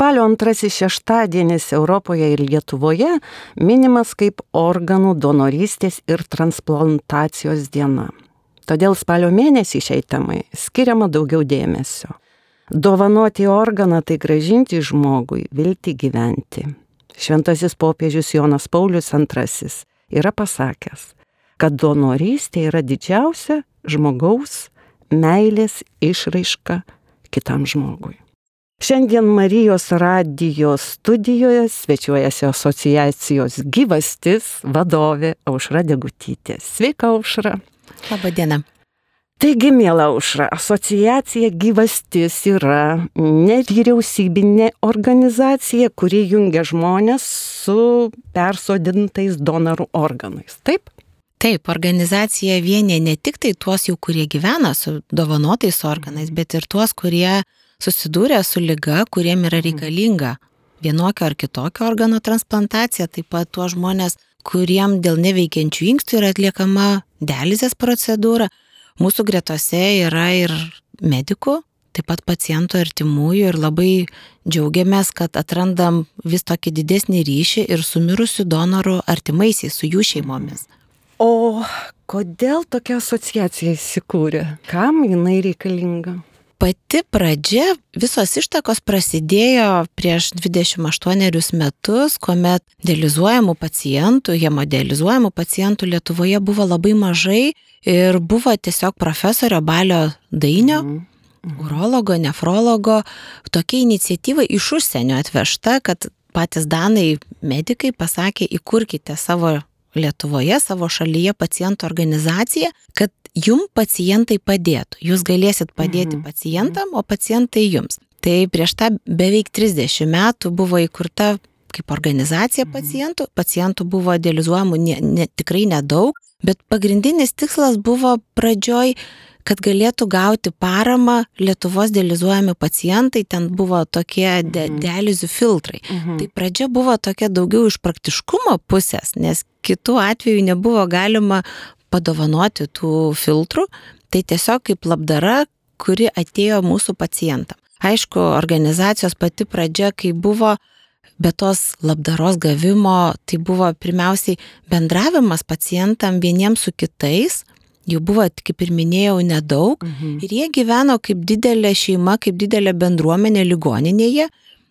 Spalio antrasis šeštadienis Europoje ir Lietuvoje minimas kaip organų donorystės ir transplantacijos diena. Todėl spalio mėnesį šiai temai skiriama daugiau dėmesio. Dovanoti organą tai gražinti žmogui vilti gyventi. Šventasis popiežius Jonas Paulius II yra pasakęs, kad donorystė yra didžiausia žmogaus meilės išraiška kitam žmogui. Šiandien Marijos radijos studijoje svečiuojasi asociacijos gyvastis vadovė Aušra Degutytė. Sveika, Aušra. Labadiena. Taigi, mėla Aušra, asociacija gyvastis yra nevyriausybinė organizacija, kuri jungia žmonės su persodintais donorų organais. Taip? Taip, organizacija vienė ne tik tai tuos jau, kurie gyvena su dovanotais organais, bet ir tuos, kurie susidūrę su lyga, kuriem yra mhm. reikalinga vienokio ar kitokio organo transplantacija, taip pat tuos žmonės, kuriem dėl neveikiančių inkstų yra atliekama dializės procedūra. Mūsų gretose yra ir medikų, taip pat pacientų artimųjų ir labai džiaugiamės, kad atrandam vis tokį didesnį ryšį ir su mirusių donorų artimaisiais, su jų šeimomis. O kodėl tokia asociacija įsikūrė? Kam jinai reikalinga? Pati pradžia, visos ištakos prasidėjo prieš 28 metus, kuomet dializuojamų pacientų, hemodializuojamų pacientų Lietuvoje buvo labai mažai ir buvo tiesiog profesorio Balio Dainio, mm. urologo, nefrologo, tokia iniciatyva iš užsienio atvežta, kad patys danai medikai pasakė, įkurkite savo Lietuvoje, savo šalyje pacientų organizaciją, kad jum pacientai padėtų. Jūs galėsit padėti mhm. pacientam, o pacientai jums. Tai prieš tą beveik 30 metų buvo įkurta kaip organizacija mhm. pacientų. Pacientų buvo dializuojamų ne, ne, tikrai nedaug, bet pagrindinis tikslas buvo pradžioj kad galėtų gauti paramą Lietuvos dializuojami pacientai, ten buvo tokie de mhm. dializių filtrai. Mhm. Tai pradžia buvo tokia daugiau iš praktiškumo pusės, nes kitų atveju nebuvo galima padovanoti tų filtrų, tai tiesiog kaip labdara, kuri atėjo mūsų pacientam. Aišku, organizacijos pati pradžia, kai buvo be tos labdaros gavimo, tai buvo pirmiausiai bendravimas pacientam vieniems su kitais, jų buvo, kaip ir minėjau, nedaug mhm. ir jie gyveno kaip didelė šeima, kaip didelė bendruomenė ligoninėje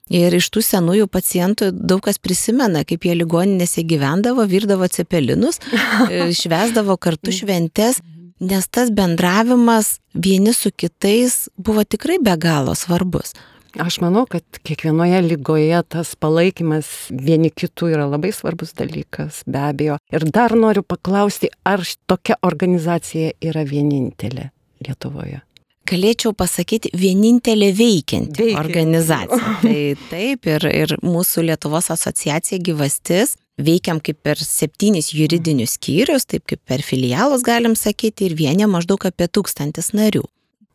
Ir iš tų senųjų pacientų daug kas prisimena, kaip jie ligoninėse gyvendavo, virdavo cepelinus, e, švesdavo kartu šventes, nes tas bendravimas vieni su kitais buvo tikrai be galo svarbus. Aš manau, kad kiekvienoje lygoje tas palaikymas vieni kitų yra labai svarbus dalykas, be abejo. Ir dar noriu paklausti, ar tokia organizacija yra vienintelė Lietuvoje? Galėčiau pasakyti, vienintelė veikianti Veikia. organizacija. Tai taip, ir, ir mūsų Lietuvos asociacija gyvastis veikiam kaip per septynis juridinius skyrius, taip kaip per filialus galim sakyti, ir vienė maždaug apie tūkstantis narių.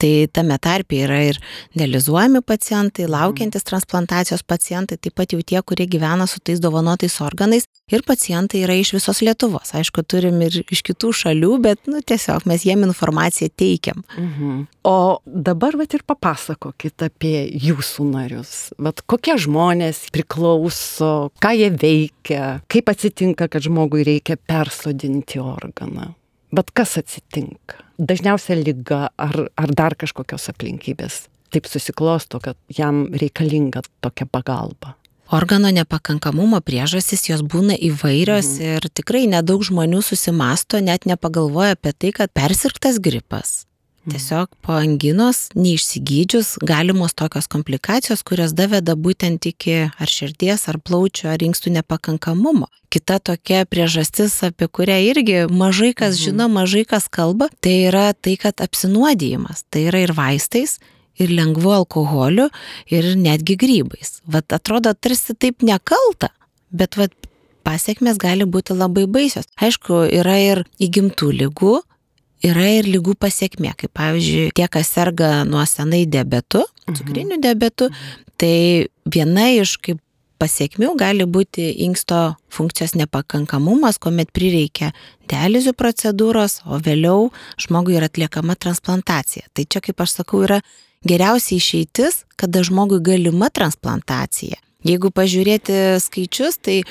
Tai tame tarpe yra ir dializuojami pacientai, laukiantis transplantacijos pacientai, taip pat jau tie, kurie gyvena su tais dovanotais organais ir pacientai yra iš visos Lietuvos. Aišku, turim ir iš kitų šalių, bet nu, tiesiog mes jiem informaciją teikiam. Mhm. O dabar vat ir papasakokit apie jūsų narius. Vat kokie žmonės priklauso, ką jie veikia, kaip atsitinka, kad žmogui reikia persodinti organą. Bet kas atsitinka? Dažniausia lyga ar, ar dar kažkokios aplinkybės taip susiklosto, kad jam reikalinga tokia pagalba. Organo nepakankamumo priežastys jos būna įvairios mhm. ir tikrai nedaug žmonių susimasto, net nepagalvoja apie tai, kad persirktas gripas, Tiesiog po anginos, neišsigydžius, galimos tokios komplikacijos, kurios daveda būtent iki ar širdies, ar plaučių, ar inkstų nepakankamumo. Kita tokia priežastis, apie kurią irgi mažai kas mhm. žino, mažai kas kalba, tai yra tai, kad apsinuodijimas. Tai yra ir vaistais, ir lengvu alkoholiu, ir netgi grybais. Vat atrodo tarsi taip nekalta, bet vat pasiekmes gali būti labai baisios. Aišku, yra ir įgimtų lygų, yra ir lygų pasiekmė, kaip pavyzdžiui, tie, kas serga nuo senai diabetu, mhm. cukriniu diabetu, tai viena iš kaip pasiekmių gali būti inksto funkcijos nepakankamumas, kuomet prireikia dializių procedūros, o vėliau žmogui yra atliekama transplantacija. Tai čia, kaip aš sakau, yra geriausia išeitis, kada žmogui galima transplantacija. Jeigu pažiūrėti skaičius, tai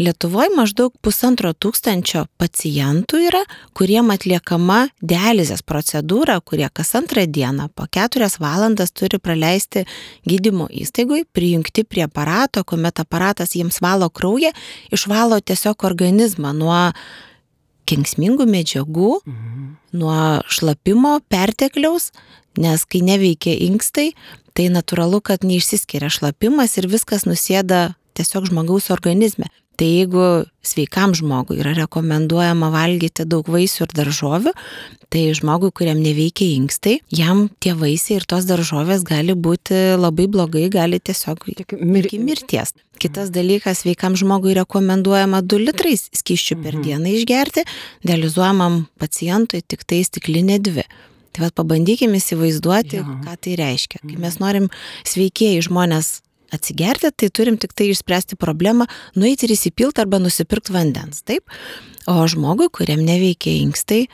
Lietuvoje maždaug pusantro tūkstančio pacientų yra, kuriem atliekama dializės procedūra, kurie kas antrą dieną po keturias valandas turi praleisti gydymo įstaigui, prijungti prie aparato, kuomet aparatas jiems valo kraują, išvalo tiesiog organizmą nuo kenksmingų medžiagų, mhm. nuo šlapimo, pertekliaus, nes kai neveikia inkstai, tai natūralu, kad neišsiskiria šlapimas ir viskas nusėda tiesiog žmogaus organizme. Tai jeigu sveikam žmogui yra rekomenduojama valgyti daug vaisių ir daržovių, tai žmogui, kuriam neveikia inkstai, jam tie vaisiai ir tos daržovės gali būti labai blogai, gali tiesiog mir... iki mirties. Kitas dalykas, sveikam žmogui rekomenduojama 2 litrais skyščių per mhm. dieną išgerti, dializuojamam pacientui tik tai stiklinė 2. Tai vad pabandykime įsivaizduoti, ja. ką tai reiškia. Kai mes norim sveikieji žmonės atsigerti, tai turim tik tai išspręsti problemą, nueiti ir įsipilti arba nusipirkti vandens, taip? O žmogui, kuriam neveikia inkstai,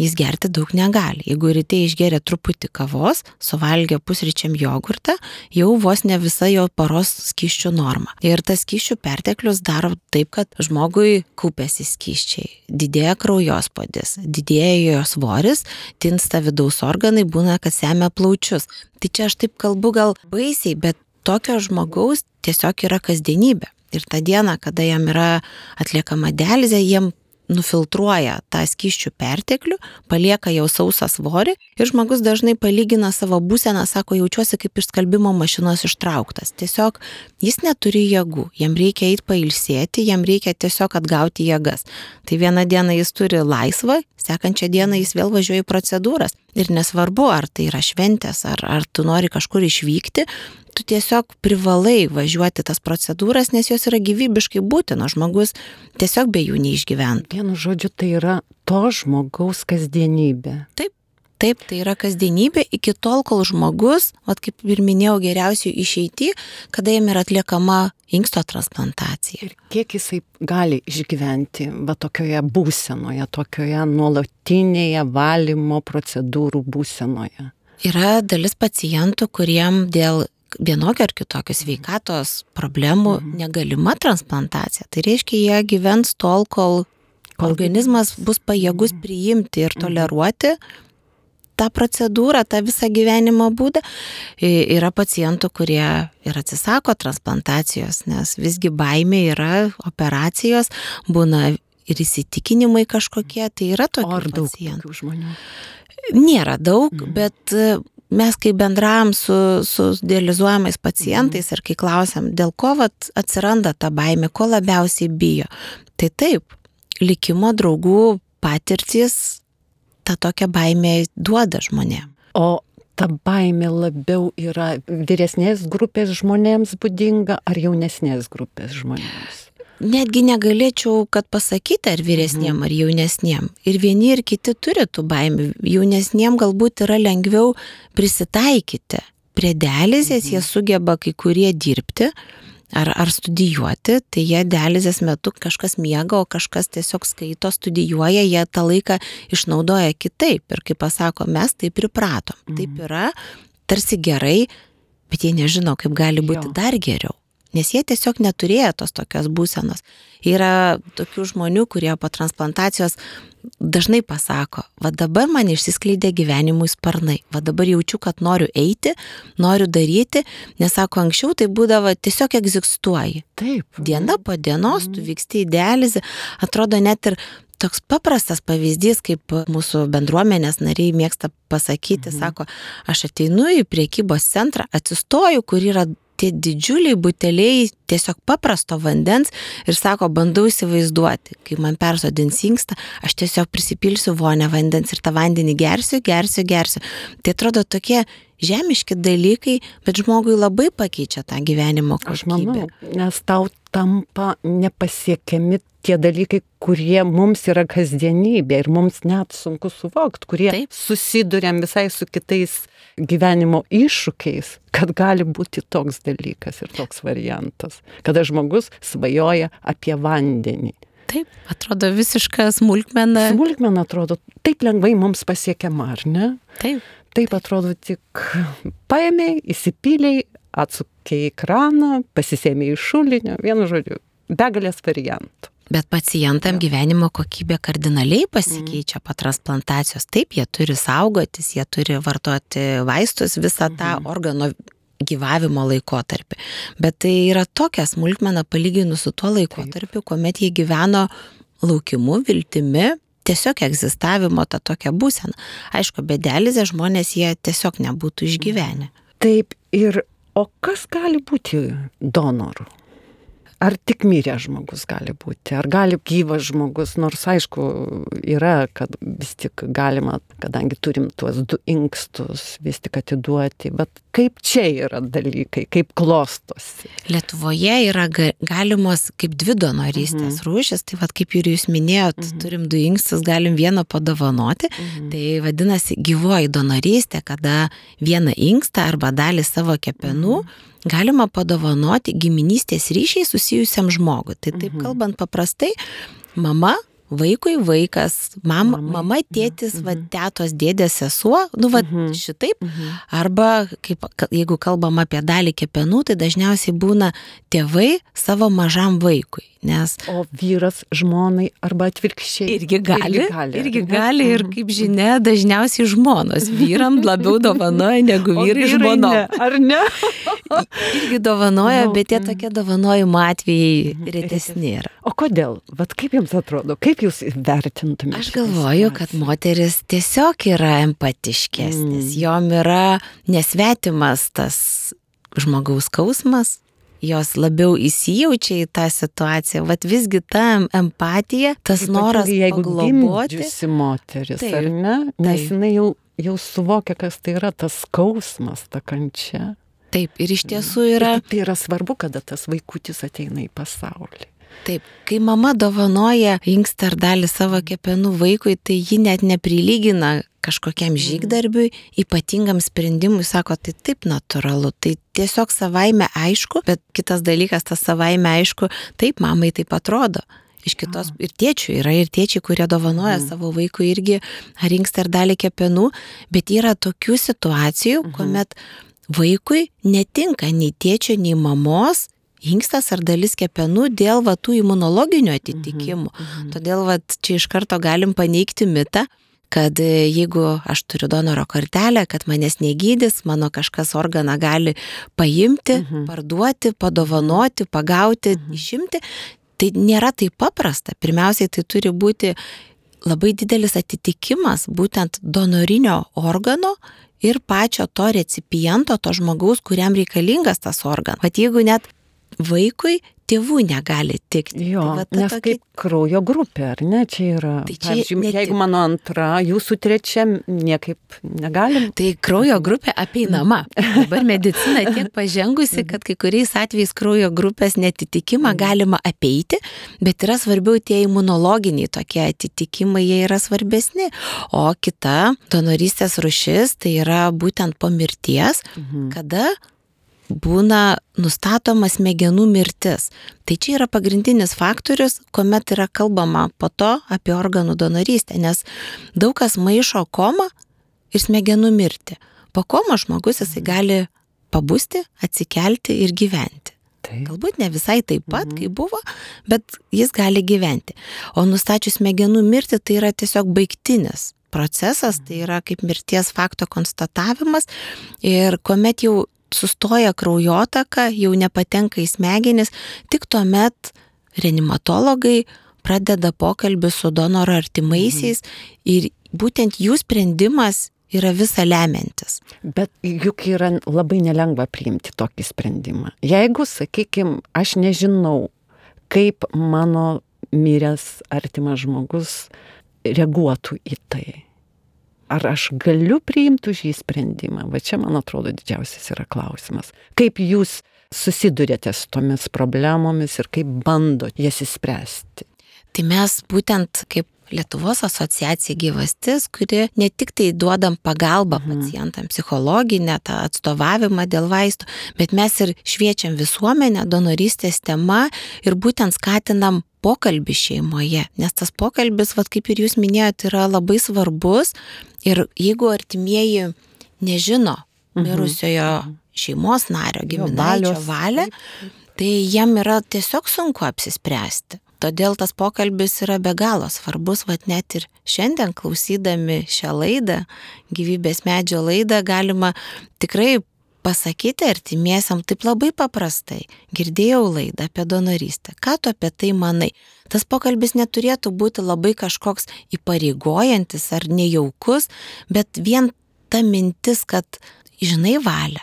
jis gerti daug negali. Jeigu ryte išgeria truputį kavos, suvalgia pusryčiam jogurtą, jau vos ne visa jo paros skyščių norma. Ir tas skyščių perteklius daro taip, kad žmogui kūpėsi skyščiai, didėja kraujospodis, didėja jo svoris, tinsta vidaus organai, būna, kad semia plaučius. Tai čia aš taip kalbu gal baisiai, bet tokio žmogaus tiesiog yra kasdienybė. Ir tą dieną, kada jam yra atliekama dializė, jiem nufiltruoja tą skyščių perteklių, palieka jau sausą svorį ir žmogus dažnai palygina savo būseną, sako, jaučiuosi kaip iš skalbimo mašinos ištrauktas. Tiesiog jis neturi jėgų, jam reikia eiti pailsėti, jam reikia tiesiog atgauti jėgas. Tai vieną dieną jis turi laisvą, sekančią dieną jis vėl važiuoja į procedūras. Ir nesvarbu, ar tai yra šventės, ar, ar tu nori kažkur išvykti, tu tiesiog privalai važiuoti tas procedūras, nes jos yra gyvybiškai būtinos, žmogus tiesiog be jų neišgyventų. Vienu žodžiu, tai yra to žmogaus kasdienybė. Taip. Taip, tai yra kasdienybė iki tol, kol žmogus, vat kaip ir minėjau, geriausiai išeiti, kada jam yra atliekama inksto transplantacija. Ir kiek jisai gali išgyventi va tokioje būsenoje, tokioje nuolatinėje valymo procedūrų būsenoje? Yra dalis pacientų, kuriem dėl vienokio ar kitokio sveikatos problemų mhm. negalima transplantacija. Tai reiškia, jie gyvens tol, kol organizmas bus pajėgus mhm. priimti ir mhm. toleruoti tą procedūrą, tą visą gyvenimo būdą. Yra pacientų, kurie ir atsisako transplantacijos, nes visgi baimė yra operacijos, būna ir įsitikinimai kažkokie, tai yra tokių daug pacientų. žmonių? Nėra daug, bet mes kai bendravom su, su dializuojamais pacientais ir kai klausiam, dėl ko vat, atsiranda ta baimė, ko labiausiai bijo, tai taip, likimo draugų patirtis tą tokią baimę duoda žmonėms. O ta baimė labiau yra vyresnės grupės žmonėms būdinga ar jaunesnės grupės žmonėms? Netgi negalėčiau, kad pasakyti, ar vyresniem, mhm. ar jaunesniem. Ir vieni ir kiti turi tų baimių. Jaunesniem galbūt yra lengviau prisitaikyti. Prie dializės jie mhm. sugeba kai kurie dirbti ar, ar studijuoti, tai jie dializės metu kažkas miega, o kažkas tiesiog skaito, studijuoja, jie tą laiką išnaudoja kitaip. Ir kaip pasako, mes taip pripratom. Taip mhm. yra, tarsi gerai, bet jie nežino, kaip gali būti jo. dar geriau nes jie tiesiog neturėjo tos tokios būsenos. Yra tokių žmonių, kurie po transplantacijos dažnai pasako, va dabar man išsiskleidė gyvenimui sparnai, va dabar jaučiu, kad noriu eiti, noriu daryti, nes sako, anksčiau tai būdavo tiesiog egzistuoji. Taip. Diena po dienos tu vyksti į dializę, atrodo net ir toks paprastas pavyzdys, kaip mūsų bendruomenės nariai mėgsta pasakyti, mhm. sako, aš ateinu į priekybos centrą, atsistoju, kur yra tie didžiuliai buteliai tiesiog paprasto vandens ir sako, bandau įsivaizduoti, kai man persodins inkstą, aš tiesiog prisipilsiu vonę vandens ir tą vandenį gersiu, gersiu, gersiu. Tai atrodo tokie žemiški dalykai, bet žmogui labai pakeičia tą gyvenimo kokybę. Aš manau, nes tau tampa nepasiekiami tie dalykai, kurie mums yra kasdienybė ir mums net sunku suvokti, kurie Taip. susidurėm visai su kitais gyvenimo iššūkiais, kad gali būti toks dalykas ir toks variantas, kada žmogus svajoja apie vandenį. Taip, atrodo visiška smulkmena. Smulkmena atrodo taip lengvai mums pasiekiama, ar ne? Taip. Taip atrodo tik paėmė, įsipyliai, atsukė į kraną, pasisėmė iš šulinio, vienu žodžiu, begalės variantų. Bet pacientam gyvenimo kokybė kardinaliai pasikeičia po transplantacijos. Taip, jie turi saugotis, jie turi vartoti vaistus visą tą organo gyvavimo laikotarpį. Bet tai yra tokia smulkmena palyginus su tuo laikotarpiu, kuomet jie gyveno laukimu, viltimi, tiesiog egzistavimo tą tokią būseną. Aišku, be dializės žmonės jie tiesiog nebūtų išgyvenę. Taip ir, o kas gali būti donoru? Ar tik miręs žmogus gali būti, ar gali gyvas žmogus, nors aišku yra, kad vis tik galima, kadangi turim tuos du inkstus, vis tik atiduoti, bet kaip čia yra dalykai, kaip klostosi. Lietuvoje yra ga galimos kaip dvi donorystės mhm. rūšis, tai vad kaip ir jūs minėjot, mhm. turim du inkstus, galim vieną padovanoti, mhm. tai vadinasi gyvoji donorystė, kada vieną inkstą arba dalį savo kepenų mhm galima padovanoti giminystės ryšiai susijusiam žmogui. Tai taip mhm. kalbant paprastai, mama vaikui vaikas, mama, Mamai. mama tėtis, mhm. va, tėtos, dėdės, sesuo, nu, va, mhm. šitaip. Mhm. Arba, kaip, jeigu kalbam apie dalį kepenų, tai dažniausiai būna tėvai savo mažam vaikui. Nes... O vyras žmonai arba atvirkščiai. Irgi gali. Irgi gali, irgi gali ir mhm. kaip žinia, dažniausiai žmonos vyram labiau dovanoja negu vyrai žmonom. Ne, ar ne? irgi dovanoja, no, bet tie tokie dovanojimo atvejai mhm. retesni yra. O kodėl? Vat kaip jums atrodo, kaip jūs vertintumėte? Aš galvoju, kad moteris tiesiog yra empatiškesnis, mm. jom yra nesvetimas tas žmogaus skausmas, jos labiau įsijaučia į tą situaciją. Vat visgi ta empatija, tas Ypatingai, noras jeigu globoti. Moteris, taip, ar ne? Nes taip. jinai jau, jau suvokia, kas tai yra tas skausmas, ta kančia. Taip, ir iš tiesų yra. Ir tai yra svarbu, kada tas vaikutis ateina į pasaulį. Taip, kai mama dovanoja inkstą ar dalį savo kepenų vaikui, tai ji net neprilygina kažkokiam mhm. žygdarbiui, ypatingam sprendimui, sako, tai taip natūralu, tai tiesiog savaime aišku, bet kitas dalykas, tas savaime aišku, taip mamai taip atrodo. Iš kitos ir tėčių yra ir tėčiai, kurie dovanoja mhm. savo vaikui irgi rinkstą ar dalį kepenų, bet yra tokių situacijų, mhm. kuomet vaikui netinka nei tėčio, nei mamos inkstas ar dalis kepenų dėl va, tų imunologinių atitikimų. Mhm. Mhm. Todėl va, čia iš karto galim paneigti mitą, kad e, jeigu aš turiu donoro kortelę, kad manęs negydys, mano kažkas organą gali paimti, mhm. parduoti, padovanoti, pagauti, mhm. išimti, tai nėra taip paprasta. Pirmiausiai tai turi būti labai didelis atitikimas būtent donorinio organo ir pačio to recipiento, to žmogaus, kuriam reikalingas tas organas. Vat jeigu net vaikui tėvų negali tikti. Jo, tai va, nes tokia... kaip kraujo grupė, ar ne, čia yra. Tai čia, Pavyzdžiui, net... jeigu mano antra, jūsų trečia, niekaip negalim. Tai kraujo grupė apeinama. Dabar medicina tiek pažengusi, mhm. kad kai kuriais atvejais kraujo grupės netitikimą mhm. galima apeiti, bet yra svarbiau tie imunologiniai tokie atitikimai, jie yra svarbesni. O kita donorystės rušis tai yra būtent po mirties, mhm. kada būna nustatoma smegenų mirtis. Tai čia yra pagrindinis faktorius, kuomet yra kalbama po to apie organų donorystę, nes daug kas maišo komą ir smegenų mirtį. Po komo žmogus jisai gali pabusti, atsikelti ir gyventi. Taip. Galbūt ne visai taip pat, mhm. kaip buvo, bet jis gali gyventi. O nustačius smegenų mirtį tai yra tiesiog baigtinis procesas, tai yra kaip mirties fakto konstatavimas ir kuomet jau sustoja kraujotaka, jau nepatenka į smegenis, tik tuomet reanimatologai pradeda pokalbį su donoro artimaisiais mhm. ir būtent jų sprendimas yra visa lemiantis. Bet juk yra labai nelengva priimti tokį sprendimą. Jeigu, sakykime, aš nežinau, kaip mano miręs artimas žmogus reaguotų į tai ar aš galiu priimti už jį sprendimą? Va čia, man atrodo, didžiausias yra klausimas. Kaip jūs susidurėte su tomis problemomis ir kaip bandot jas įspręsti? Tai mes būtent kaip Lietuvos asociacija gyvastis, kuri ne tik tai duodam pagalbą mhm. pacientam, psichologinę, tą atstovavimą dėl vaistų, bet mes ir šviečiam visuomenę donorystės tema ir būtent skatinam pokalbį šeimoje, nes tas pokalbis, vad kaip ir jūs minėjote, yra labai svarbus ir jeigu artimieji nežino mirusiojo šeimos nario, giminaičio valią, tai jiem yra tiesiog sunku apsispręsti. Todėl tas pokalbis yra be galo svarbus, vad net ir šiandien klausydami šią laidą, gyvybės medžio laidą, galima tikrai pasakyti artimiesiam taip labai paprastai. Girdėjau laidą apie donorystę. Ką tu apie tai manai? Tas pokalbis neturėtų būti labai kažkoks įpareigojantis ar nejaukus, bet vien ta mintis, kad žinai valią,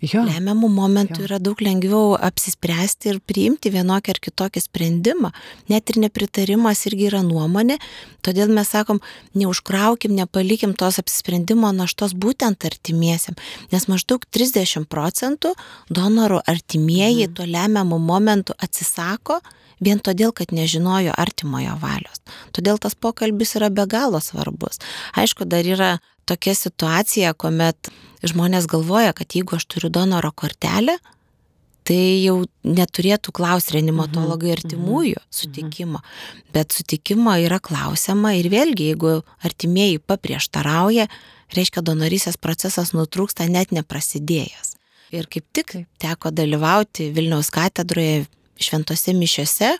Jo. Lemiamų momentų Jo. yra daug lengviau apsispręsti ir priimti vienokį ar kitokį sprendimą. Net ir nepritarimas irgi yra nuomonė, todėl mes sakom, neužkraukim, nepalikim tos apsisprendimo naštos būtent artimiesiam, nes maždaug 30 procentų donorų artimieji Mhm. tuo lemiamu momentu atsisako vien todėl, kad nežinojo artimojo valios. Todėl tas pokalbis yra be galo svarbus. Aišku, dar yra tokia situacija, kuomet žmonės galvoja, kad jeigu aš turiu donoro kortelę, tai jau neturėtų klausti reanimatologai artimųjų sutikimo. Bet sutikimo yra klausiama ir vėlgi, jeigu artimieji paprieštarauja, reiškia donorysės procesas nutrūksta net neprasidėjęs. Ir kaip tik Taip. teko dalyvauti Vilniaus katedroje šventose mišiose,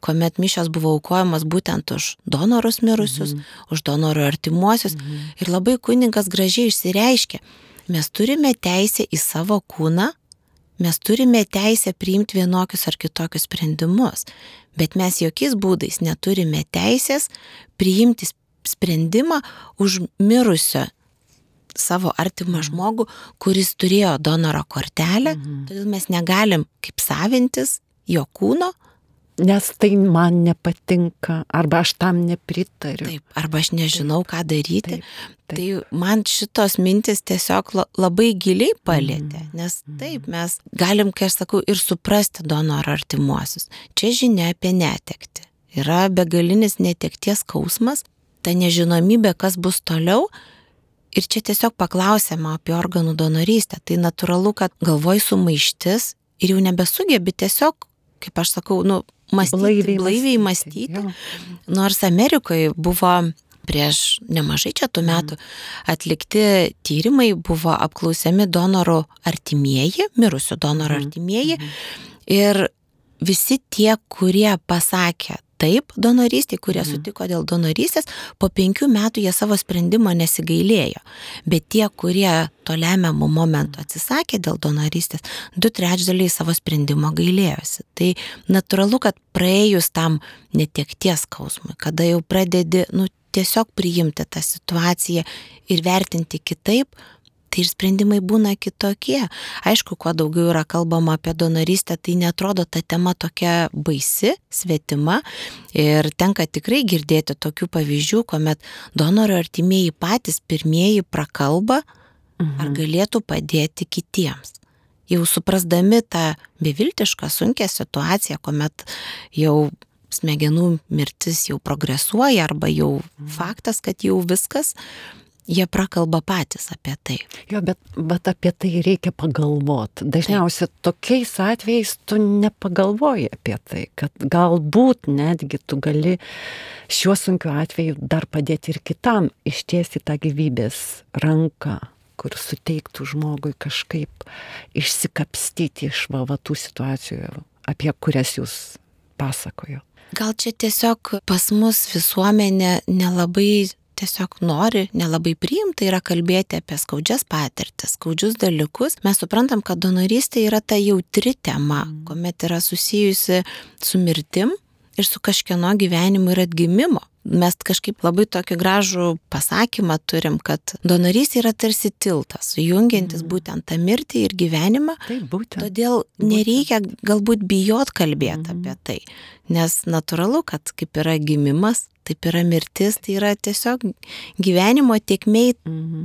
kuomet mišios buvo aukojamos būtent už donorus mirusius, Mhm. už donorų artimuosius. Ir labai kuningas gražiai išsireiškė, mes turime teisę į savo kūną, mes turime teisę priimti vienokius ar kitokius sprendimus, bet mes jokiais būdais neturime teisės priimti sprendimą už mirusio savo artimą žmogų, kuris turėjo donoro kortelę, todėl mes negalim kaip savintis jo kūno, Nes tai man nepatinka, arba aš tam nepritariu. taip, arba aš nežinau, ką daryti. Taip, taip. Tai man šitos mintis tiesiog la- labai giliai palėtė, nes taip mes galim, kai aš sakau, ir suprasti donoro artimuosius. Čia žinia apie netekti. Yra begalinis netekties skausmas, ta nežinomybė, kas bus toliau. Ir čia tiesiog paklausėme apie organų donorystę. Tai natūralu, kad galvoj sumaištis ir jau nebesugebi tiesiog, kaip aš sakau, nu, mąstyti, blaiviai, blaiviai mąstyti. Jo. Nors Amerikoje buvo prieš nemažai čia tų metų atlikti tyrimai, buvo apklausiami donorų artimieji, mirusių donorų artimieji. Ir visi tie, kurie pasakė taip donorystė, kurie sutiko dėl donorystės, po penkių metų jie savo sprendimo nesigailėjo. Bet tie, kurie to lemiamų momentų atsisakė dėl donorystės, du trečdaliai savo sprendimo gailėjosi. Tai natūralu, kad praėjus tam netekties skausmui, kada jau pradedi, nu, tiesiog priimti tą situaciją ir vertinti kitaip, tai ir sprendimai būna kitokie. Aišku, kuo daugiau yra kalbama apie donorystę, tai netrodo ta tema tokia baisi, svetima. Ir tenka tikrai girdėti tokių pavyzdžių, kuomet donoro artimieji patys pirmieji prakalba, ar galėtų padėti kitiems. Jau suprasdami tą beviltišką, sunkę situaciją, kuomet jau smegenų mirtis jau progresuoja arba jau faktas, kad jau viskas, jie prakalba patys apie tai. Jo, bet, bet apie tai reikia pagalvoti. Dažniausiai tokiais atvejais tu nepagalvoji apie tai, kad galbūt netgi tu gali šiuo sunkiu atveju dar padėti ir kitam ištiesti tą gyvybės ranką kur suteiktų žmogui kažkaip išsikapstyti iš vavatų situacijų, apie kurias jūs pasakojo. Gal čia tiesiog pas mus visuomenė nelabai tiesiog nori, nelabai priimta yra kalbėti apie skaudžias patirtis, skaudžius dalykus. Mes suprantam, kad donorystė yra ta jautri tema, kuomet yra susijusi su mirtim ir su kažkieno gyvenimu ir atgimimo. Mes kažkaip labai tokį gražų pasakymą turim, kad donorystė yra tarsi tiltas, jungiantis būtent tą mirtį ir gyvenimą. Taip, būtent. Todėl nereikia galbūt bijot kalbėti apie tai, nes natūralu, kad kaip yra gimimas, taip yra mirtis, tai yra tiesiog gyvenimo tiekmei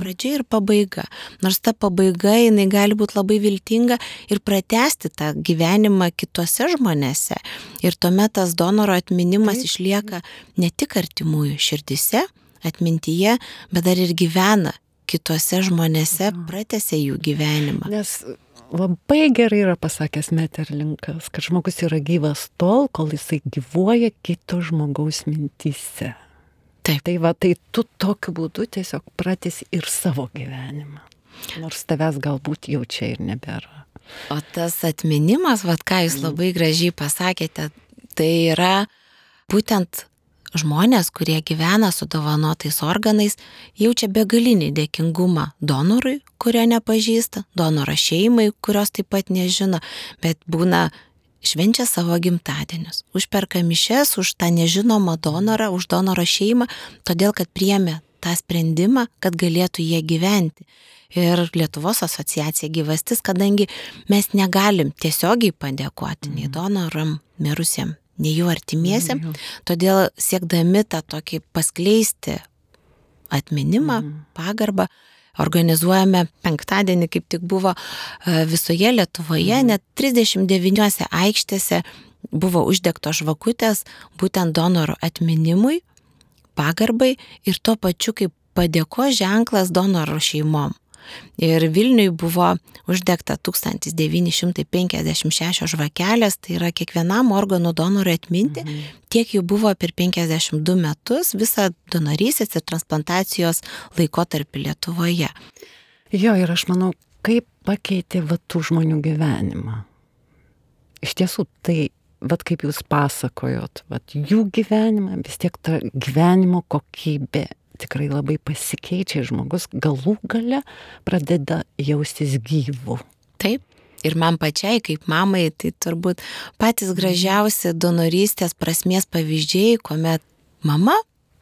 pradžia ir pabaiga. Nors ta pabaiga jinai gali būti labai viltinga ir pratesti tą gyvenimą kitose žmonėse. Ir tuomet tas donoro atminimas Taip. išlieka ne tik artimųjų širdise, atmintyje, bet dar ir gyvena kitose žmonėse, pratęsia jų gyvenimą. Nes labai gerai yra pasakęs Meterlinkas, kad žmogus yra gyvas tol, kol jisai gyvuoja kito žmogaus mintyse. Taip. Tai va, tai tu tokiu būdu tiesiog pratesi ir savo gyvenimą. Nors tavęs galbūt jau čia ir nebėra. O tas atminimas, vad ką jūs labai gražiai pasakėte, tai yra būtent žmonės, kurie gyvena su dovanotais organais, jaučia begalinį dėkingumą donorui, kurio nepažįsta, donoro šeimai, kurios taip pat nežino, bet būna švenčia savo gimtadienius, užperka mišes už tą nežinomą donorą, už donoro šeimą, todėl kad priemė tą sprendimą, kad galėtų jie gyventi. Ir Lietuvos asociacija gyvastis, kadangi mes negalim tiesiogiai padėkoti nei mhm. donoram mirusiem, nei jų artimiesiam, mhm. todėl siekdami tą tokį paskleisti atminimą, mhm. pagarbą, organizuojame penktadienį, kaip tik buvo e, visoje Lietuvoje, mhm. net 39 aikštėse buvo uždegtos žvakutės būtent donoro atminimui, pagarbai ir tuo pačiu kaip padėko ženklas donoro šeimom. Ir Vilniui buvo uždegta 1956 žvakelės, tai yra kiekvienam organų donorui atminti, mhm. tiek jų buvo per 52 metus visą donorysės ir transplantacijos laikotarpį Lietuvoje. Jo, ir aš manau, kaip pakeitė va tų žmonių gyvenimą. Iš tiesų, tai, va kaip jūs pasakojot, va jų gyvenimą, vis tiek ta gyvenimo kokybė tikrai labai pasikeičia žmogus galų gale pradeda jaustis gyvu. Taip. Ir man pačiai, kaip mamai, tai turbūt patys gražiausi donorystės prasmės pavyzdžiai, kuomet mama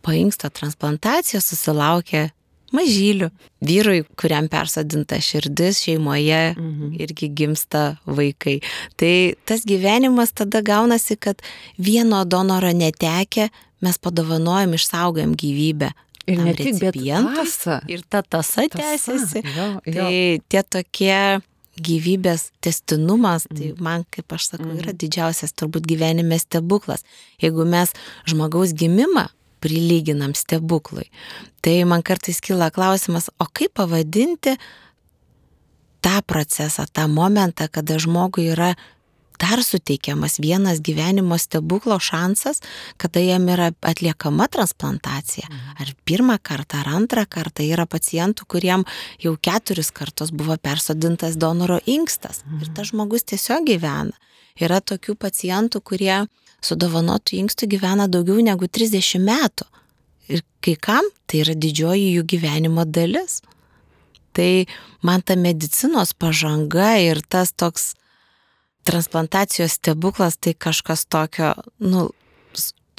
painksto transplantaciją susilaukė mažylių. Vyrui, kuriam persodinta širdis šeimoje mhm. irgi gimsta vaikai. Tai tas gyvenimas tada gaunasi, kad vieno donoro netekę mes padovanojam, išsaugojam gyvybę. Ir ne tik, bet tasa. Ir ta tasa, tasa tęsiasi. Jo, jo. Tai tie tokie gyvybės testinumas, tai mm. man, kaip aš sakau, yra mm. didžiausias turbūt gyvenime stebuklas. Jeigu mes žmogaus gimimą prilyginam stebuklui, tai man kartais kyla klausimas, o kaip pavadinti tą procesą, tą momentą, kada žmogui yra dar suteikiamas vienas gyvenimo stebuklo šansas, kada jam yra atliekama transplantacija. Mhm. Ar pirmą kartą, ar antrą kartą yra pacientų, kuriem jau keturis kartus buvo persodintas donoro inkstas. Ir tas mhm. žmogus tiesiog gyvena. Yra tokių pacientų, kurie su dovanotų inkstų gyvena daugiau negu 30 metų. Ir kai kam tai yra didžioji jų gyvenimo dalis. Tai man ta medicinos pažanga ir tas toks transplantacijos stebuklas tai kažkas tokio, nu,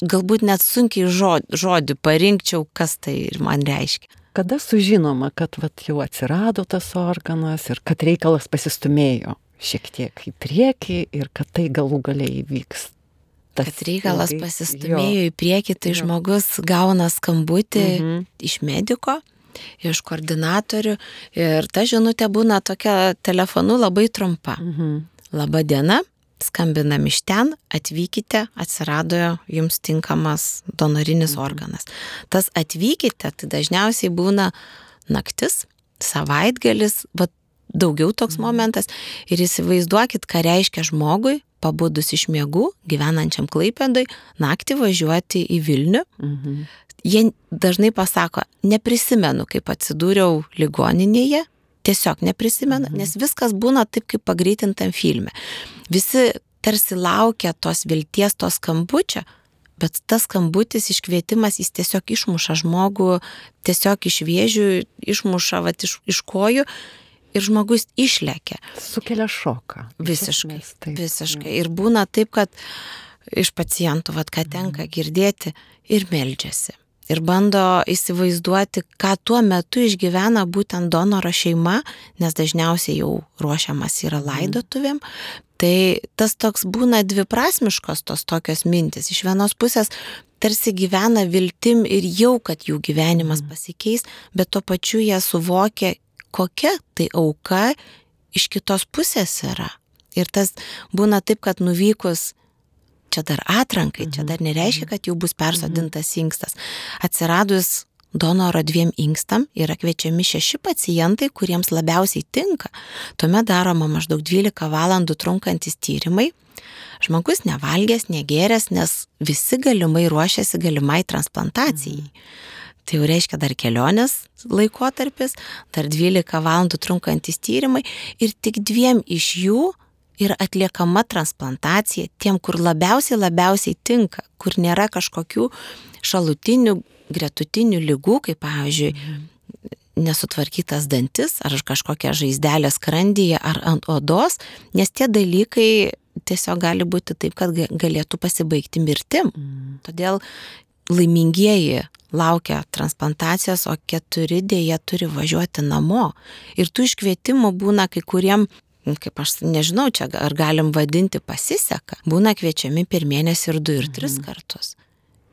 galbūt net sunkiai žodį, žodį parinkčiau, kas tai man reiškia. Kada sužinoma, kad vat, jau atsirado tas organas ir kad reikalas pasistumėjo šiek tiek į priekį ir kad tai galų galiai įvyks. Tas kad reikalas ilgai, pasistumėjo jo. į priekį, tai jo. žmogus gauna skambutį mhm. iš mediko, iš koordinatorių ir ta žinutė būna tokia telefonu labai trumpa. Mhm Labą dieną, skambinam iš ten, atvykite, atsirado jums tinkamas donorinis mhm. organas. Tas atvykite, tai dažniausiai būna naktis, savaitgalis, bet daugiau toks mhm. momentas. Ir įsivaizduokit, ką reiškia žmogui, pabudus iš miegų, gyvenančiam Klaipėdai, naktį važiuoti į Vilnių. Mhm. Jie dažnai pasako, neprisimenu, kaip atsidūriau ligoninėje, tiesiog neprisimena, mhm. nes viskas būna taip, kaip pagreitintam filme. Visi tarsi laukia tos vilties, tos skambučio, bet tas skambutis, iškvietimas, jis tiesiog išmuša žmogų, tiesiog iš vėžių, išmuša vat, iš, iš kojų ir žmogus išlekia. Sukelia šoką. Visiškai. Taip. Visiškai. Ir būna taip, kad iš pacientų, vat, ką tenka girdėti, ir meldžiasi ir bando įsivaizduoti, ką tuo metu išgyvena būtent donoro šeima, nes dažniausiai jau ruošiamas yra mhm. laidotuvėm. Tai tas toks būna dviprasmiškos tos tokios mintis. Iš vienos pusės tarsi gyvena viltim ir jau, kad jų gyvenimas mhm. pasikeis, bet tuo pačiu jie suvokia, kokia tai auka iš kitos pusės yra. Ir tas būna taip, kad nuvykus čia dar atrankai, čia dar nereiškia, kad jau bus persodintas inkstas. Atsiradus donoro dviem inkstam yra kviečiami šeši pacientai, kuriems labiausiai tinka. Tuomet daroma maždaug 12 valandų trunkantis tyrimai. Žmogus nevalgęs, negeręs, nes visi galimai ruošiasi galimai transplantacijai. Tai jau reiškia dar kelionės laikotarpis, dar 12 valandų trunkantis tyrimai ir tik dviem iš jų yra atliekama transplantacija tiem, kur labiausiai labiausiai tinka, kur nėra kažkokių šalutinių, gretutinių lygų, kaip pavyzdžiui, nesutvarkytas dantis ar kažkokia žaizdelė skrandyje ar ant odos, nes tie dalykai tiesiog gali būti taip, kad galėtų pasibaigti mirtim. Mm. Todėl laimingieji laukia transplantacijos, o keturi dėja turi važiuoti namo. Ir tų iškvietimų būna kai kuriem, kaip aš nežinau, čia ar galim vadinti pasiseka, būna kviečiami per mėnesį ir du ir tris mhm. kartus.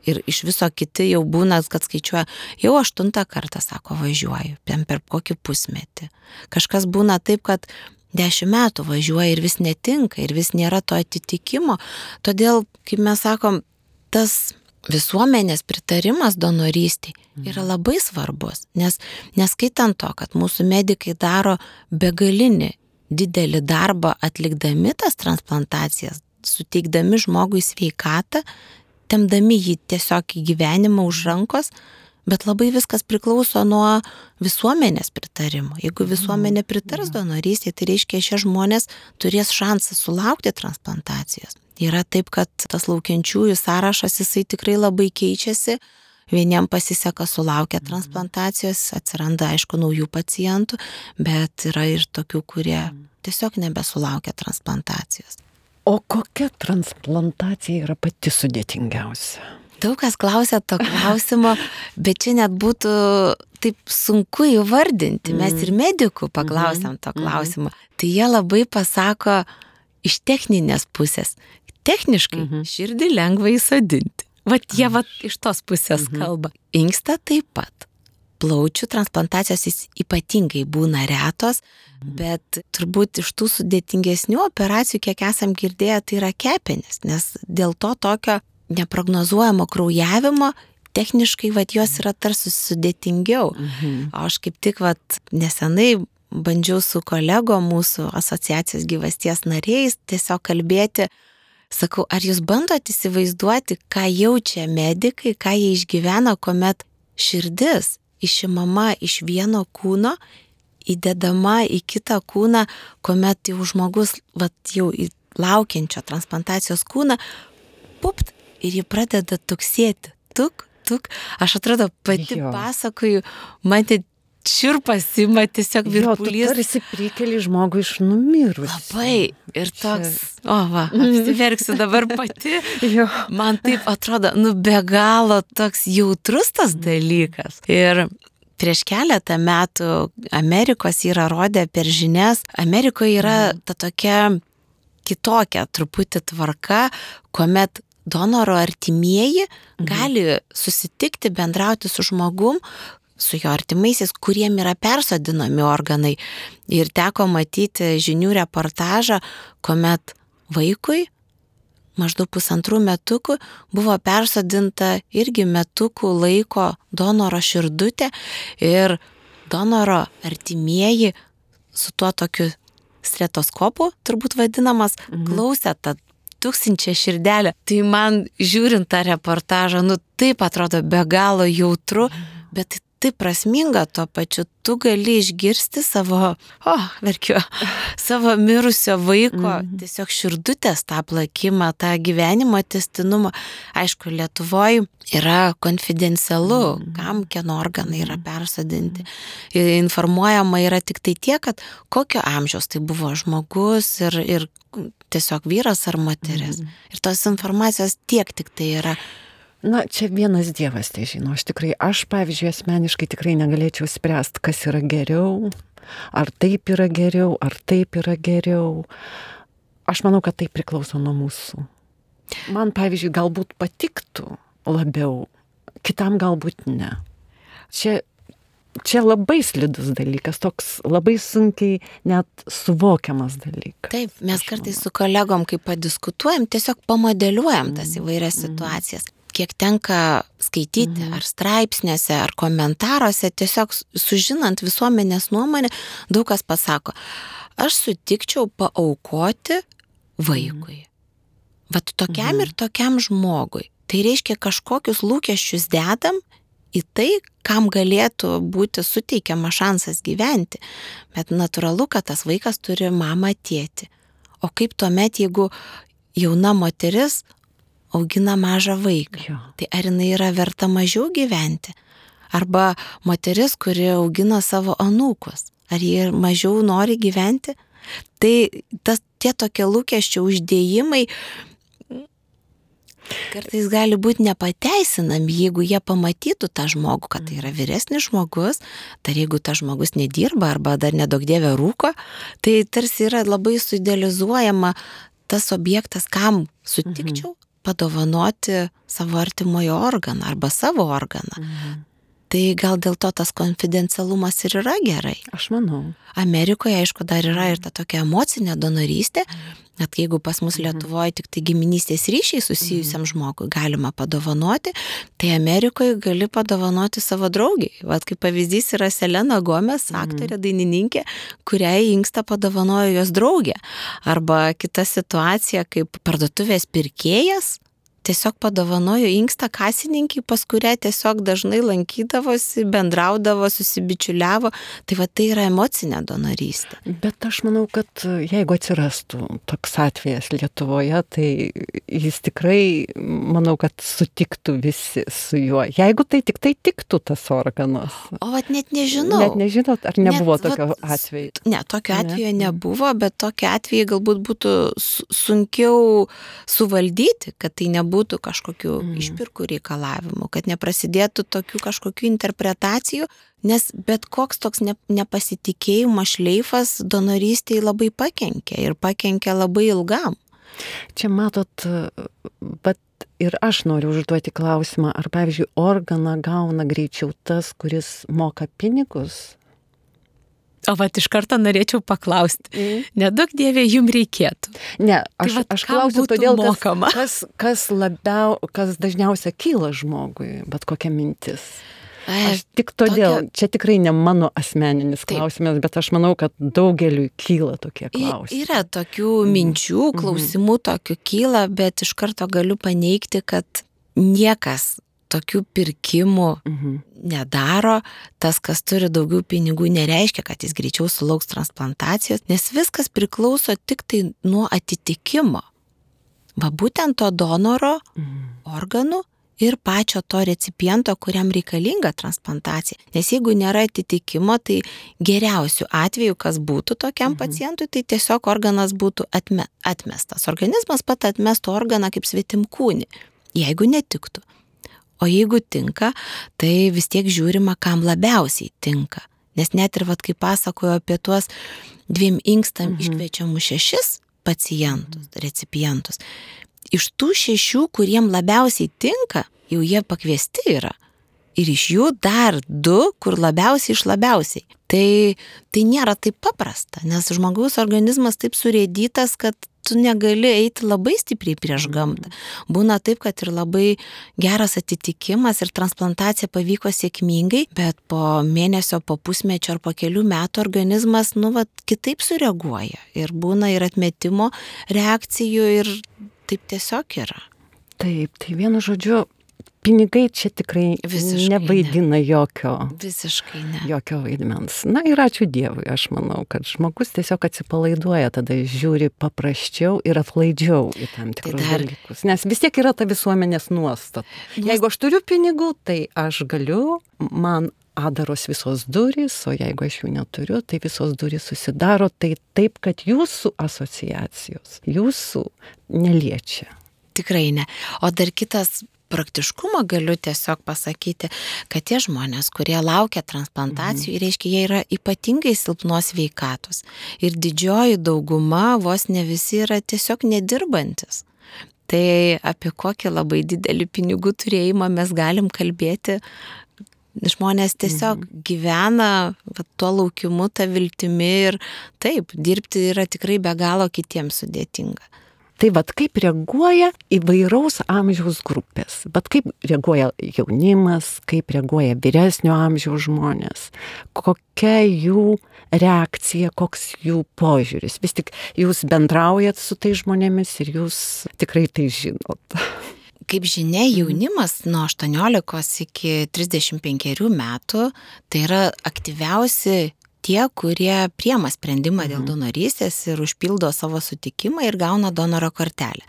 Ir iš viso kiti jau būna, kad skaičiuoja, jau aštuntą kartą, sako, važiuoju, per kokį pusmetį. Kažkas būna taip, kad dešimt metų važiuoja ir vis netinka, ir vis nėra to atitikimo. Todėl, kaip mes sakom, tas visuomenės pritarimas donorystiai yra mhm. labai svarbus, nes neskaitant to, kad mūsų medikai daro begalinį didelį darbą atlikdami tas transplantacijas, suteikdami žmogui sveikatą, temdami jį tiesiog į gyvenimą už rankos, bet labai viskas priklauso nuo visuomenės pritarimo. Jeigu mhm. visuomenė pritars donorystėje, tai reiškia, šie žmonės turės šansą sulaukti transplantacijos. Yra taip, kad tas laukiančiųjų sąrašas jisai tikrai labai keičiasi. Vieniem pasiseka sulaukia mhm. transplantacijos, atsiranda aišku naujų pacientų, bet yra ir tokių, kurie mhm. tiesiog nebesulaukia transplantacijos. O kokia transplantacija yra pati sudėtingiausia? Daug kas klausia to klausimo, bet čia net būtų taip sunku įvardinti. Mes ir medikų paklausėm to klausimo. Tai jie labai pasako iš techninės pusės, Techniškai mhm. širdį lengva įsodinti. Vat jie vat iš tos pusės mhm. kalba. Inksta taip pat. Plaučių transplantacijos jis ypatingai būna retos, mhm. bet turbūt iš tų sudėtingesnių operacijų, kiek esam girdėję, tai yra kepenis, nes dėl to tokio neprognozuojamo kraujavimo techniškai vat jos yra tarsi sudėtingiau. Mhm. Aš kaip tik vat nesenai bandžiau su kolego mūsų asociacijos gyvasties nariais tiesiog kalbėti, Sakau, ar jūs bandot įsivaizduoti, ką jaučia medikai, ką jie išgyvena, kuomet širdis išimama iš vieno kūno, įdedama į kitą kūną, kuomet jau žmogus, vat, jau laukiančio transplantacijos kūną, pupt ir jį pradeda tuksėti. Tuk, tuk. Aš atrodo, pati jo. pasakoju, man tai širpas ima tiesiog virpulys. Jo, tarsi prikeli žmogų iš numirus. Labai. Ir toks, o va, apsiverksiu dabar pati. Man taip atrodo, nu be galo toks jautrus tas dalykas. Ir prieš keletą metų Amerikos yra rodę per žinias, Amerikoje yra mhm. ta tokia kitokia truputį tvarka, kuomet donoro artimieji mhm. gali susitikti, bendrauti su žmogum, su jo artimaisiais, kuriem yra persodinami organai. Ir teko matyti žinių reportažą, kuomet vaikui maždaug pusantrų metukų buvo persodinta irgi metukų laiko donoro širdutė ir donoro artimieji su tuo tokiu stretoskopu, turbūt vadinamas, mhm. klausė tą tūkstančią širdelę. Tai man žiūrint tą reportažą, nu taip atrodo be galo jautru, mhm. bet taip prasminga tuo pačiu, tu gali išgirsti savo, o, oh, verkiu, savo mirusio vaiko mm. tiesiog širdutės tą plakimą, tą gyvenimo testinumą. Aišku, Lietuvoje yra konfidencialu, mm. kam kieno organai yra persodinti. Informuojama yra tik tai tiek, kad kokio amžiaus tai buvo žmogus ir, ir tiesiog vyras ar moteris. Mm. Ir tos informacijos tiek tik tai yra. Na, čia vienas Dievas tai žino. Aš tikrai, aš pavyzdžiui, asmeniškai tikrai negalėčiau spręsti, kas yra geriau, ar taip yra geriau, ar taip yra geriau. Aš manau, kad tai priklauso nuo mūsų. Man, pavyzdžiui, galbūt patiktų labiau, kitam galbūt ne. Čia, čia labai slidus dalykas, toks labai sunkiai net suvokiamas dalykas. Taip, mes kartais su kolegom, kai padiskutuojam, tiesiog pamodeliuojam tas mm, įvairias mm. situacijas kiek tenka skaityti mhm. ar straipsnėse, ar komentaruose, tiesiog sužinant visuomenės nuomonę, daug kas pasako, aš sutikčiau paaukoti vaikui. Mhm. Vat tokiam mhm. ir tokiam žmogui. Tai reiškia kažkokius lūkesčius dedam į tai, kam galėtų būti suteikiama šansas gyventi. Bet natūralu, kad tas vaikas turi mamą tėti. O kaip tuomet, jeigu jauna moteris augina mažą vaiką, Jo. tai ar jinai yra verta mažiau gyventi? Arba moteris, kuri augina savo anūkus, ar jie mažiau nori gyventi? Tai tas, tie tokie lūkesčių uždėjimai kartais gali būti nepateisinami, jeigu jie pamatytų tą žmogų, kad tai yra vyresnis žmogus, dar jeigu tas žmogus nedirba arba dar nedaug dievė rūko, tai tarsi yra labai suidealizuojama tas objektas, kam sutikčiau padovanoti savo artimojo organą arba savo organą. Tai gal dėl to tas konfidencialumas ir yra gerai. Aš manau. Amerikoje, aišku, dar yra ir ta tokia emocinė donorystė, net jeigu pas mus Lietuvoje tik tai giminystės ryšiai susijusiam žmogui galima padovanoti, tai Amerikoje gali padovanoti savo draugiai. Vat kaip pavyzdys yra Selena Gomes, aktorė, dainininkė, kuriai inksta padovanojo jos draugė. Arba kita situacija, kaip parduotuvės pirkėjas tiesiog padovanojo inkstą kasininkai, pas kurią tiesiog dažnai lankydavosi, bendraudavo, susibičiuliavo. Tai va tai yra emocinė donorystė. Bet aš manau, kad jeigu atsirastų toks atvejas Lietuvoje, tai jis tikrai, manau, kad sutiktų visi su juo. Jeigu tai tik tai tiktų tas organas. O vat net nežinau. Net nežinot, ar nebuvo Net, tokio vat, atveju. Ne, tokio Ne? atvejo nebuvo, bet tokio atveju galbūt būtų su- sunkiau suvaldyti, kad tai nebūtų kažkokių Mhm. išpirkų reikalavimų, kad neprasidėtų tokių kažkokių interpretacijų, nes bet koks toks ne, nepasitikėjimo šleifas donorystėje labai pakenkia ir pakenkia labai ilgam. Čia matot, bet ir aš noriu užduoti klausimą, ar pavyzdžiui organą gauna greičiau tas, kuris moka pinigus? O va iš karto norėčiau paklausti, nedaug dievė jum reikėtų. Ne, aš, vat aš klausiu todėl, mokama? kas, kas labiau, kas dažniausiai kyla žmogui, bet kokia mintis. Aš tik todėl, tokia- čia tikrai ne mano asmeninis Taip. klausimas, bet aš manau, kad daugeliui kyla tokie klausimai. Yra tokių minčių, klausimų tokių kyla, bet iš karto galiu paneigti, kad niekas tokių pirkimų Mhm. nedaro, tas, kas turi daugiau pinigų, nereiškia, kad jis greičiau sulauks transplantacijos, nes viskas priklauso tik tai nuo atitikimo. Va būtent to donoro Mhm. organų ir pačio to recipiento, kuriam reikalinga transplantacija. Nes jeigu nėra atitikimo, tai geriausiu atveju, kas būtų tokiam Mhm. pacientui, tai tiesiog organas būtų atme, atmestas. Organizmas pat atmestų organą kaip svetimkūnį, jeigu netiktų. O jeigu tinka, tai vis tiek žiūrima, kam labiausiai tinka. Nes net ir, vad, kai pasakoju apie tuos dviem inkstam Mhm. iškviečiamus šešis pacientus, recipientus, iš tų šešių, kuriem labiausiai tinka, jau jie pakviesti yra. Ir iš jų dar du, kur labiausiai iš labiausiai. Tai, tai nėra taip paprasta, nes žmogaus organizmas taip surėdytas, kad tu negali eiti labai stipriai prieš gamtą. Būna taip, kad ir labai geras atitikimas ir transplantacija pavyko sėkmingai, bet po mėnesio, po pusmečio ar po kelių metų organizmas, nu, va, kitaip sureaguoja. Ir būna ir atmetimo reakcijų ir taip tiesiog yra. Taip, tai vienu žodžiu, pinigai čia tikrai Visiškai nevaidina jokio, Visiškai ne. jokio vaidmens. Na ir ačiū Dievui, aš manau, kad žmogus tiesiog atsipalaiduoja, tada žiūri paprasčiau ir atlaidžiau į tam tikrus dar- dalykus. Nes vis tiek yra ta visuomenės nuostata. Jeigu aš turiu pinigų, tai aš galiu, man adaros visos durys, o jeigu aš jų neturiu, tai visos durys susidaro tai taip, kad jūsų asociacijos, jūsų neliečia. Tikrai ne. O dar kitas praktiškumo galiu tiesiog pasakyti, kad tie žmonės, kurie laukia transplantacijų, mhm. reiškia, jie yra ypatingai silpnos veikatos. Ir didžioji dauguma, vos ne visi, yra tiesiog nedirbantis. Tai apie kokį labai didelį pinigų turėjimą mes galim kalbėti. Žmonės tiesiog mhm. gyvena va, tuo laukimu, tą viltimi ir taip, dirbti yra tikrai be galo kitiems sudėtinga. Tai vad kaip reaguoja įvairaus amžiaus grupės, bet kaip reaguoja jaunimas, kaip reaguoja vyresnio amžiaus žmonės, kokia jų reakcija, koks jų požiūris. Vis tik jūs bendraujat su tai žmonėmis ir jūs tikrai tai žinot. Kaip žinia, mhm. jaunimas nuo 18 iki 35 metų tai yra aktyviausi tie, kurie priema sprendimą dėl mhm. donorystės ir užpildo savo sutikimą ir gauna donoro kortelę.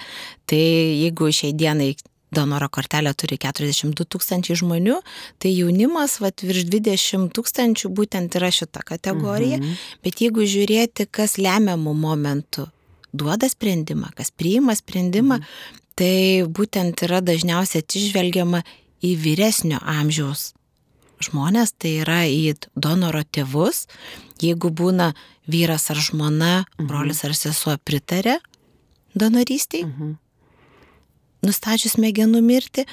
Tai jeigu šiai dienai donoro kortelę turi 42 tūkstančiai žmonių, tai jaunimas vat, virš 20 tūkstančių būtent yra šita kategorija. Mhm. Bet jeigu žiūrėti, kas lemiamų momentų duoda sprendimą, kas priima sprendimą, mhm. tai būtent yra dažniausiai atsižvelgiama į vyresnio amžiaus žmonės, tai yra į donoro tėvus, jeigu būna vyras ar žmona, mhm. brolis ar sesuo pritarė donorystiai, mhm nustačius smegenų mirtį,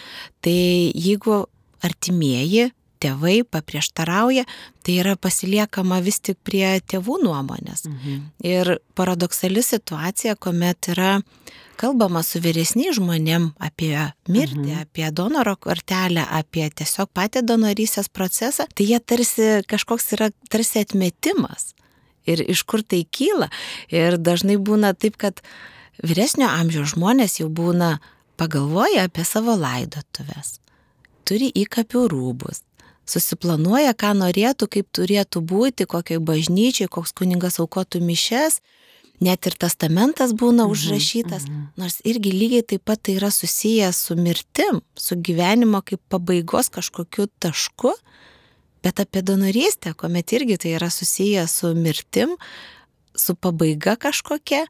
tai jeigu artimieji tėvai paprieštarauja, tai yra pasiliekama vis tik prie tėvų nuomonės. Mhm. Ir paradoksali situacija, kuomet yra kalbama su vyresniais žmonėm apie mirtį, mhm. apie donoro kortelę, apie tiesiog patį donorysės procesą, tai jie tarsi kažkoks yra tarsi atmetimas. Ir iš kur tai kyla. Ir dažnai būna taip, kad vyresnio amžiaus žmonės jau būna pagalvoja apie savo laidotuves, turi įkapių rūbus, susiplanuoja, ką norėtų, kaip turėtų būti, kokiai bažnyčiai, koks kuningas aukotų mišes, net ir testamentas būna mhm, užrašytas, mhm. nors irgi lygiai taip pat tai yra susijęs su mirtim, su gyvenimo kaip pabaigos kažkokiu tašku, bet apie donorystę, kuomet irgi tai yra susijęs su mirtim, su pabaiga kažkokia,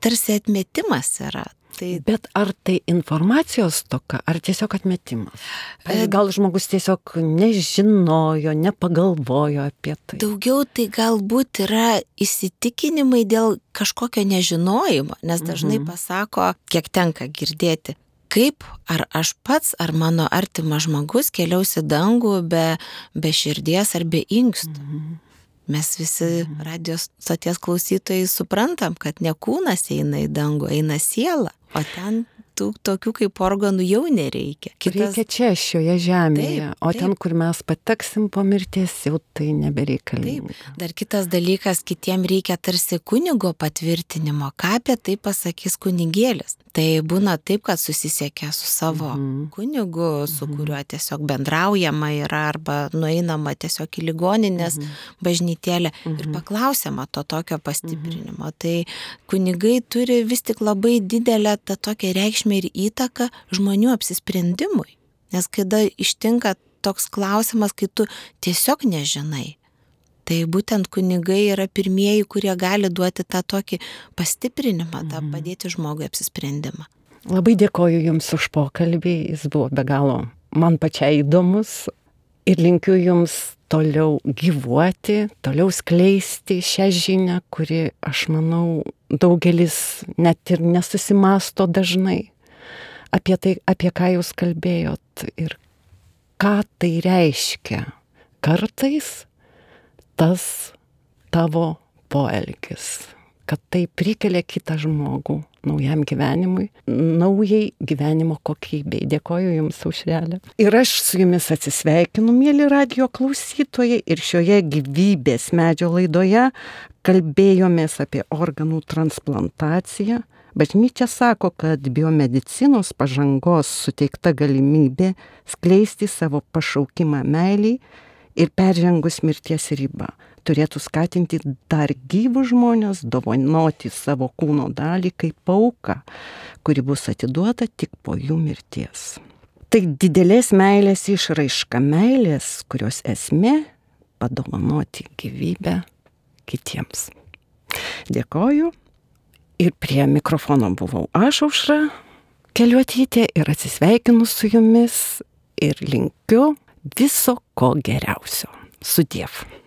tarsi atmetimas yra. Tai... Bet ar tai informacijos toka, ar tiesiog atmetimas? E, gal žmogus tiesiog nežinojo, nepagalvojo apie tai? Daugiau tai galbūt yra įsitikinimai dėl kažkokio nežinojimo, nes dažnai mhm. pasako, kiek tenka girdėti, kaip ar aš pats, ar mano artimas žmogus keliausi dangų be, be širdies ar be inkstų. Mhm. Mes visi mhm. radijos stoties klausytojai suprantam, kad ne kūnas eina į dangų, eina siela, o ten tų tokių kaip organų jau nereikia. Kitas... Reikia čia, šioje žemėje, taip, o taip. ten, kur mes pateksim po mirties, jau tai nebereikalinga. Taip. Dar kitas dalykas, kitiem reikia tarsi kunigo patvirtinimo, ką apie tai pasakys kunigėlis. Tai būna taip, kad susisiekia su savo mm -hmm. kunigu, su mm -hmm. kuriuo tiesiog bendraujama yra arba nueinama tiesiog į ligoninės mm -hmm. bažnytėlę mm -hmm. ir mhm. paklausiama to tokio pastiprinimo. Mm -hmm. Tai kunigai turi vis tik labai didelę tą tokią reikšmę ir įtaką žmonių apsisprendimui. Nes kada ištinka toks klausimas, kai tu tiesiog nežinai, Tai būtent kunigai yra pirmieji, kurie gali duoti tą tokį pastiprinimą, tą mhm. padėti žmogui apsisprendimą. Labai dėkoju Jums už pokalbį, jis buvo be galo man pačiai įdomus ir linkiu Jums toliau gyvuoti, toliau skleisti šią žinią, kuri, aš manau, daugelis net ir nesusimasto dažnai apie tai, apie ką Jūs kalbėjot ir ką tai reiškia. Kartais tas tavo poelgis, kad tai prikelia kitą žmogų naujam gyvenimui, naujai gyvenimo kokybei. Dėkoju Jums užrelę. Ir aš su Jumis atsisveikinu, mėly radio klausytojai, ir šioje gyvybės medžio laidoje kalbėjomės apie organų transplantaciją. Bažnyčia sako, kad biomedicinos pažangos suteikta galimybė skleisti savo pašaukimą meiliai ir peržengus mirties ribą turėtų skatinti dar gyvus žmonės dovanoti savo kūno dalį kaip auką, kuri bus atiduota tik po jų mirties. Tai didelės meilės išraiška meilės, kurios esmė - padovanoti gyvybę kitiems. Dėkoju ir prie mikrofono buvau aš aušra keliuotytė ir atsisveikinu su jumis ir linkiu viso ko geriausio. Sudiev.